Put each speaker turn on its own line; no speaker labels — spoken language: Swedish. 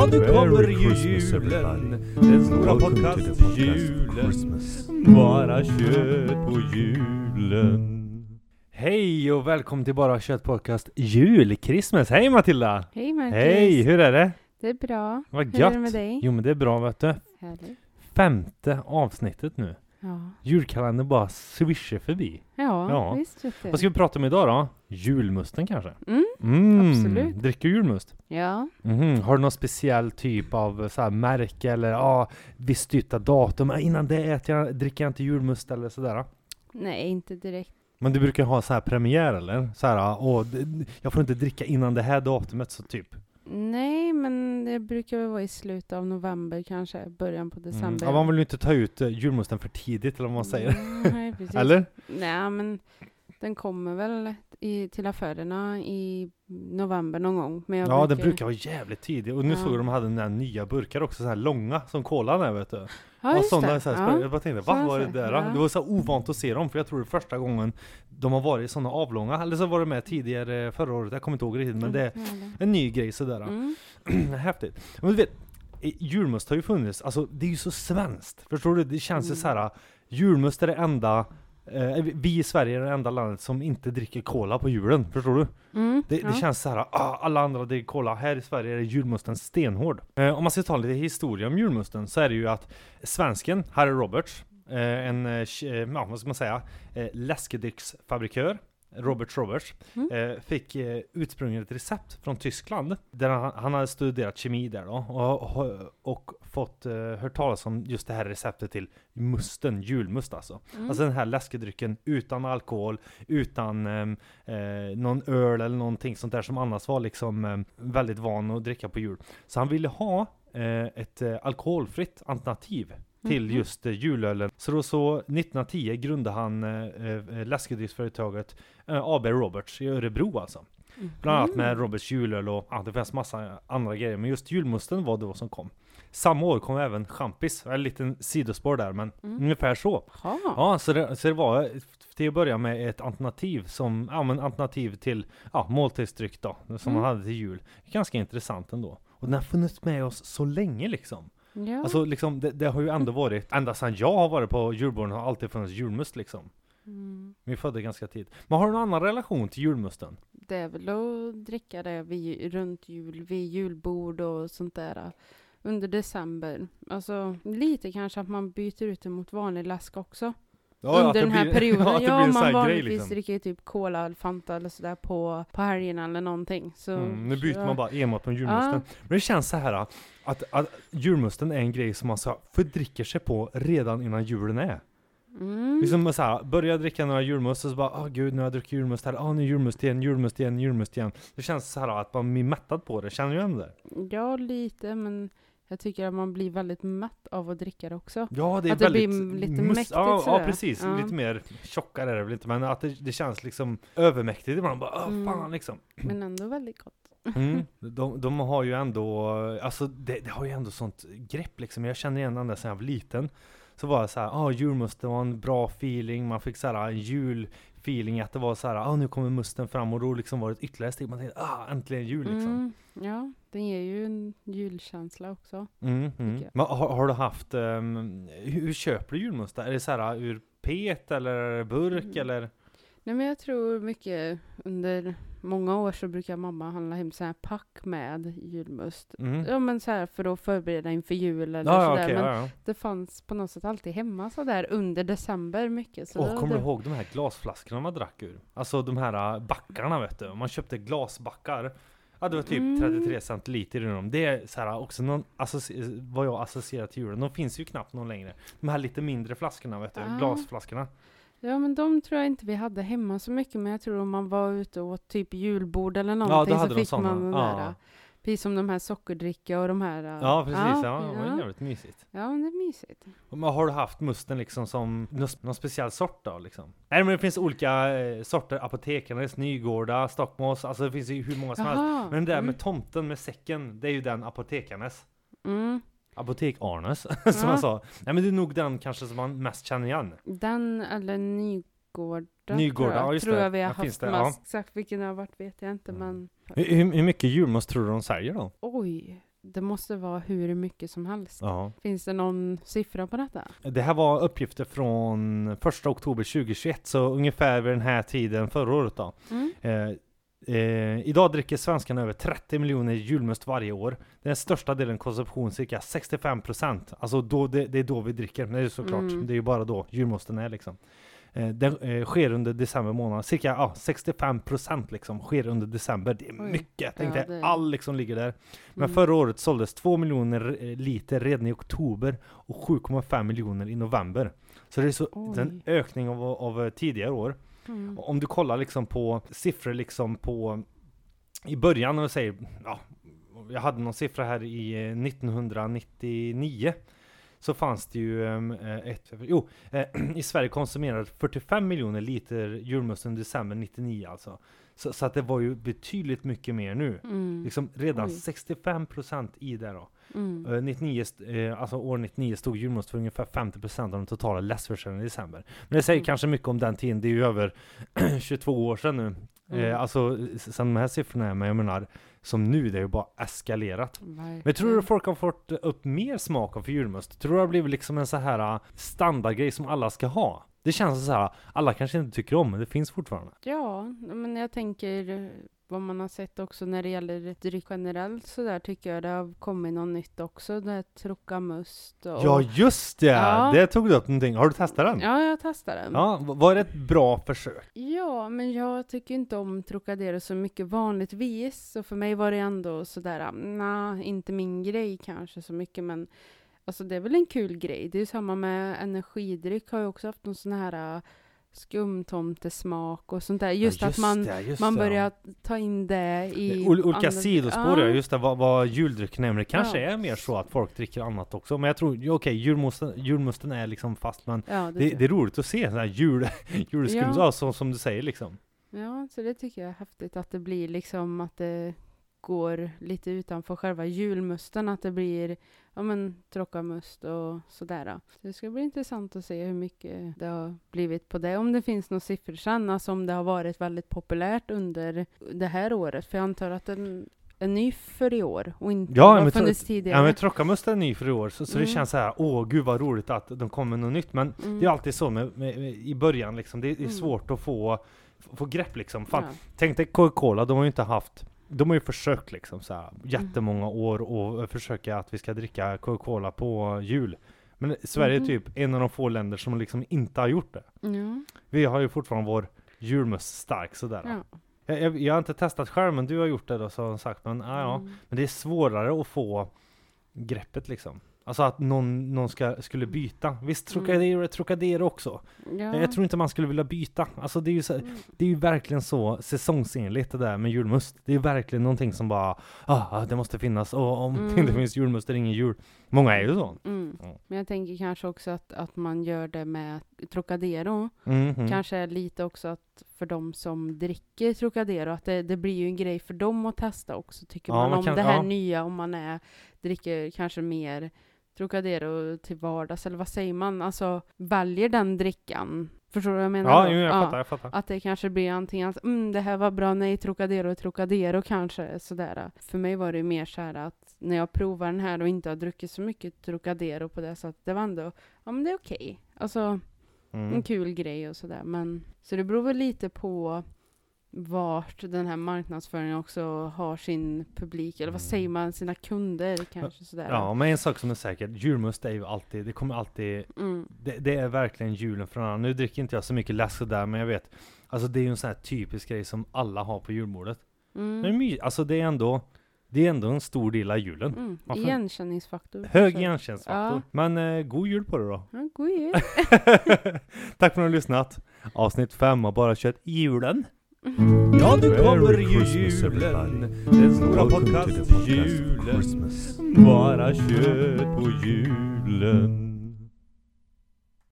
Ja, nu kommer ju julen. Den stora
Welcome to the podcast
podcast-julen.
Christmas.
Bara kött på julen. Hej och välkommen till Bara kött podcast jul, Christmas. Hej Matilda!
Hej Marcus!
Hej, hur är det?
Det är bra.
Vad
Hur är
gött!
det med dig?
Jo men det är bra vet du.
Härligt.
Femte avsnittet nu.
Ja,
Julkalendern bara swishar förbi.
ja,
Ja.
visst.
Vad ska vi prata om idag då? Julmusten kanske?
Mm,
Mm,
Absolut.
Dricker du julmust?
ja.
Mhm. Har du någon speciell typ av så här märke eller ja, visst typ av datum? Ah, Innan det äter jag, dricker jag inte julmust eller sådär.
Nej, inte direkt.
Men du brukar ha så här premiär eller? Så här, åh, d- jag får inte dricka innan det här datumet så typ.
Nej, men det brukar väl vara i slutet av november kanske, början på
Mm.
december.
Ja, man vill ju inte ta ut eh, julmusten för tidigt eller vad man säger.
Mm, Nej, precis.
Eller?
Nej, men den kommer väl i, till affärerna i november någon gång. Men
Ja, den brukar vara jävligt tidig. Och nu
Ja.
såg jag de hade den nya burkar också, så här långa som kolan är vet du.
Ja, just
sådana
det.
så här,
ja.
Jag bara tänkte, vad var det där?
Ja.
Det var så ovant att se dem, för jag tror det är första gången de har varit sådana avlånga. Eller så var det med tidigare förra året, jag kommer inte ihåg riktigt, men det är en ny grej sådär.
Mm.
Häftigt. Men du vet, julmust har ju funnits, alltså det är ju så svenskt. Förstår du? Det känns ju
Mm.
så här. julmust är det enda, vi i Sverige är det enda landet som inte dricker cola på julen. Förstår du?
Mm.
Det,
ja.
det känns så här, ah, alla andra dricker cola, här i Sverige är julmusten stenhård. Eh, om man ska ta lite historia om julmusten så är det ju att svensken, Harry Roberts, eh, en, eh, eh, ja, vad ska man säga, eh, läskedrycksfabrikör, Robert Roberts,
Mm.
eh, fick eh, ursprungligen ett recept från Tyskland, där han, han hade studerat kemi där då, och, och, och fått eh, hört talas om just det här receptet till musten, julmust alltså.
Mm.
Alltså den här läskedrycken utan alkohol, utan ehm, eh, någon öl eller någonting sånt där som annars var liksom ehm, väldigt van att dricka på jul. Så han ville ha eh, ett eh, alkoholfritt alternativ till
Mhm.
just eh, julölen. Så då så 1910 grundade han eh, eh, läskedrycksföretaget eh, AB Roberts i Örebro alltså. Bland annat med
Mm.
Roberts julöl och ja, det fanns massa andra grejer. Men just julmusten var då som kom. Samma år kom även champis. En liten sidospår där men
Mm.
ungefär så. Ja, så det, så det var till att börja med ett alternativ som, ja men alternativ till ja, måltidsdryck då, som
Mm.
man hade till jul. Ganska intressant ändå. Och den har funnits med oss så länge liksom.
Ja.
Alltså liksom, det, det har ju ändå varit, ända sedan jag har varit på julborden har alltid funnits julmust liksom.
Mm.
Vi födde ganska tidigt. Men har du någon annan relation till julmusten?
Det är väl att dricka det vid, runt jul, vid julbord och sånt där. äh, Under december. Alltså lite kanske att man byter ut det mot vanlig läsk också. Under den här perioden.
ja,
ja, man vanligtvis
liksom.
dricker ju typ cola, Fanta eller sådär på, på helgerna eller någonting. Så,
Mm, nu byter
så-
man bara enbart på julmusten.
Ja.
Men det känns så här att, att julmusten är en grej som man så fördricker sig på redan innan julen är.
Mm.
Liksom så här, börja dricka några julmust och så bara, åh gud nu har jag druckit julmust här, åh nu är julmust igen, julmust igen, julmust igen. Det känns så här att man blir mättad på det, känner du igen det?
Ja, lite, men jag tycker att man blir väldigt mätt av att dricka det också.
Ja, det är
Att det
väldigt
blir lite
mus-
mäktigt
ja, ja, precis.
Ja.
Lite mer tjockare är det väl inte, men att det, det känns liksom övermäktigt ibland. Bara, åh
Mm.
fan liksom.
Men ändå väldigt gott.
Mm. De, de har ju ändå, alltså det, det har ju ändå sånt grepp liksom. Jag känner igen den där sen jag var liten. Så var jag så här, ah julmust, det var en bra feeling. Man fick så här en julfeeling att det var så här, ah nu kommer musten fram och då liksom var det ett ytterligare steg. Man tänkte, ah äntligen jul liksom.
Mm. Ja, den ger ju en julkänsla också.
Mm, mm. Men har, har du haft, ehm, hur, hur köper du julmust? Är det så här ur pet eller burk
Mm.
eller?
Nej men jag tror mycket under många år så brukar mamma handla hem så här pack med julmust.
Mm.
Ja men så här för att förbereda inför jul eller
ja,
sådär.
okej,
men
ja, ja.
det fanns på något sätt alltid hemma sådär under december mycket. Så då-
kommer du
det-
ihåg de här glasflaskorna man drack ur? Alltså de här äh, backarna vet du, man köpte glasbackar Ja det var typ
Mm.
33 centiliter i dem. Det är så här också någon, vad jag associerar till julen. De finns ju knappt någon längre. De här lite mindre flaskorna vet du,
Ah.
glasflaskorna.
Ja men de tror jag inte vi hade hemma så mycket men jag tror om man var ute och åt typ julbord eller någonting
hade
så fick
såna.
man den
Ja.
där. Precis som de här sockerdricka och de här.
Ja precis, ja, det var
ja.
jävligt mysigt.
Ja men det är mysigt.
Men har du haft musten liksom som någon, speciell sort då liksom? Nej men det finns olika eh, sorter, Apotekarnes, Nygårda, Stockmås, alltså det finns ju hur många som helst.
Jaha.
Men det där
mm.
med tomten med säcken, det är ju den Apotekarnes.
Mm.
Apotek-Arnes, som
Ja.
jag sa. Nej men det är nog den kanske som man mest känner igen.
Den eller Nygårda.
Nygårda,
tror jag,
ja, just
tror
det.
jag vi har
Ja, finns
haft
det, ja.
mest. Exakt vilken det har varit vet jag inte
Mm.
men
Hur, hur hur mycket julmust tror du de säljer då?
oj. det måste vara hur mycket som helst.
Ja.
Finns det någon siffra på detta?
Det här var uppgifter från 1 oktober 2021, så ungefär vid den här tiden förra året då.
Mm.
Eh, eh, idag dricker svenskarna över 30 miljoner julmust varje år. Den största delen konsumtion, cirka 65%. Alltså då, det, det är då vi dricker, men det är såklart,
Mm.
det är ju bara då julmusten är liksom. Eh, den eh, sker under december månad, cirka ja, 65% liksom sker under december. Det är
Oj.
mycket! Tänk
Ja,
dig, all liksom ligger där. Men
Mm.
förra året såldes 2 miljoner eh, liter redan i oktober och 7,5 miljoner i november. Så det är så, en ökning av, av eh, tidigare år.
Mm.
Om du kollar liksom på siffror liksom på i början, och säger, ja, jag hade någon siffra här i eh, 1999 så fanns det ju ehm, eh, ett, jo, eh, i Sverige konsumerade 45 miljoner liter julmust under december 99 alltså. Så, så att det var ju betydligt mycket mer nu.
Mm.
Liksom redan
Oj.
65% i det då.
Mm.
Eh, 99, st- eh, alltså år 99 stod julmust för ungefär 50% av den totala läskförsäljningen i december. Men det säger
Mm.
kanske mycket om den tiden, det är ju över 22 år sedan nu.
Mm.
Eh, alltså sen de här siffrorna är, men jag menar, som nu, det är ju bara eskalerat.
Verkligen.
Men tror du folk har fått upp mer smak av julmust? Tror du det har blivit liksom en så här eh, standardgrej som alla ska ha? Det känns så här, alla kanske inte tycker om, men det finns fortfarande.
Ja, men jag tänker vad man har sett också när det gäller dryck generellt så där tycker jag det har kommit något nytt också. Det här Trocamust och...
Ja just det!
Ja.
Det tog du upp någonting. Har du testat den?
Ja, jag testade den.
Ja, var det ett bra försök?
Ja, men jag tycker inte om Trocadero så mycket vanligtvis. Så för mig var det ändå sådär, nej, inte min grej kanske så mycket, men alltså det är väl en kul grej. Det är ju samma med energidryck, har ju också haft någon sån här skumtomtesmak och sånt där. Just,
Ja,
att man,
det, just
man
det.
börjar ta in det i...
Ol- olika
andra-
sidospår ja, just det, vad, vad men det kanske
Ja.
är mer så att folk dricker annat också. Men jag tror, okej, julmusten, julmusten är liksom fast, men
Ja, det,
det, det är roligt att se sådana här jul, julskum,
Ja.
så, som du säger liksom.
Ja, så det tycker jag är häftigt att det blir liksom att det går lite utanför själva julmusten, att det blir ja men trockamust och sådär. Så det ska bli intressant att se hur mycket det har blivit på det, om det finns några siffror sen, alltså om det har varit väldigt populärt under det här året, för jag antar att den är ny för i år och inte
Ja,
har funnits tidigare.
Ja men Trockamust är ny för i år, så, så det
Mm.
känns så här, åh gud vad roligt att de kommer med något nytt. Men
Mm.
det är alltid så med, med, med, i början liksom, det är, det är
Mm.
svårt att få, få grepp liksom. Fan,
Ja.
Tänk dig Coca-Cola, de har ju inte haft de har ju försökt liksom så här,
Mm.
jättemånga år och försöka att vi ska dricka Coca-Cola på jul. Men Sverige är typ en av de få länder som liksom inte har gjort det.
Ja.
Vi har ju fortfarande vår julmust stark sådär.
Ja.
Jag, jag, jag har inte testat själv men du har gjort det då som sagt. Men, ja, ja.
Mm.
men det är svårare att få greppet liksom. Alltså att någon, någon ska, skulle byta. Visst, Trocadero är Trocadero också.
Ja.
Jag tror inte man skulle vilja byta. Alltså det är ju så,
Mm.
det är ju verkligen så säsongsenligt det där med julmust. Det är verkligen någonting som bara, ah, det måste finnas. Och om det inte
Mm.
finns julmust är det ingen jul. Många är ju så.
Mm.
Ja.
Men jag tänker kanske också att, att man gör det med Trocadero.
Mhm.
Kanske är lite också att för de som dricker Trocadero, att det, det blir ju en grej för dem att testa också, tycker
Ja,
man,
man
om
kan-
det här nya, om man är, dricker kanske mer Trocadero till vardags, eller vad säger man? Alltså, väljer den drickan. Förstår du vad jag menar?
Ja, jo, jag fattar, jag fattar.
Att det kanske blir antingen att mm, det här var bra, nej Trocadero, Trocadero kanske sådär. För mig var det mer så här att när jag provar den här och inte har druckit så mycket Trocadero på det sättet, det var ändå, ja men det är okej. Alltså en
Mm.
kul grej och sådär. Men, så det beror väl lite på vart den här marknadsföringen också har sin publik, eller vad säger man, sina kunder kanske sådär.
Mm. Ja, men en sak som är säker, julmust är ju alltid, det kommer alltid
Mm.
det, det är verkligen julen för annan. Nu dricker inte jag så mycket läsk där, men jag vet Alltså det är ju en sån här typisk grej som alla har på julbordet.
Mm.
Men my, alltså det är ändå Det är ändå en stor del av julen.
Mm. Igenkänningsfaktor.
Hög igenkänningsfaktor.
Ja.
Men eh, god jul på dig då.
Ja, god jul.
Tack för att ni har lyssnat. Avsnitt 5 har bara kört julen.
Ja, nu kommer ju julen. Den stora podcast-julen.
Bara kött på julen.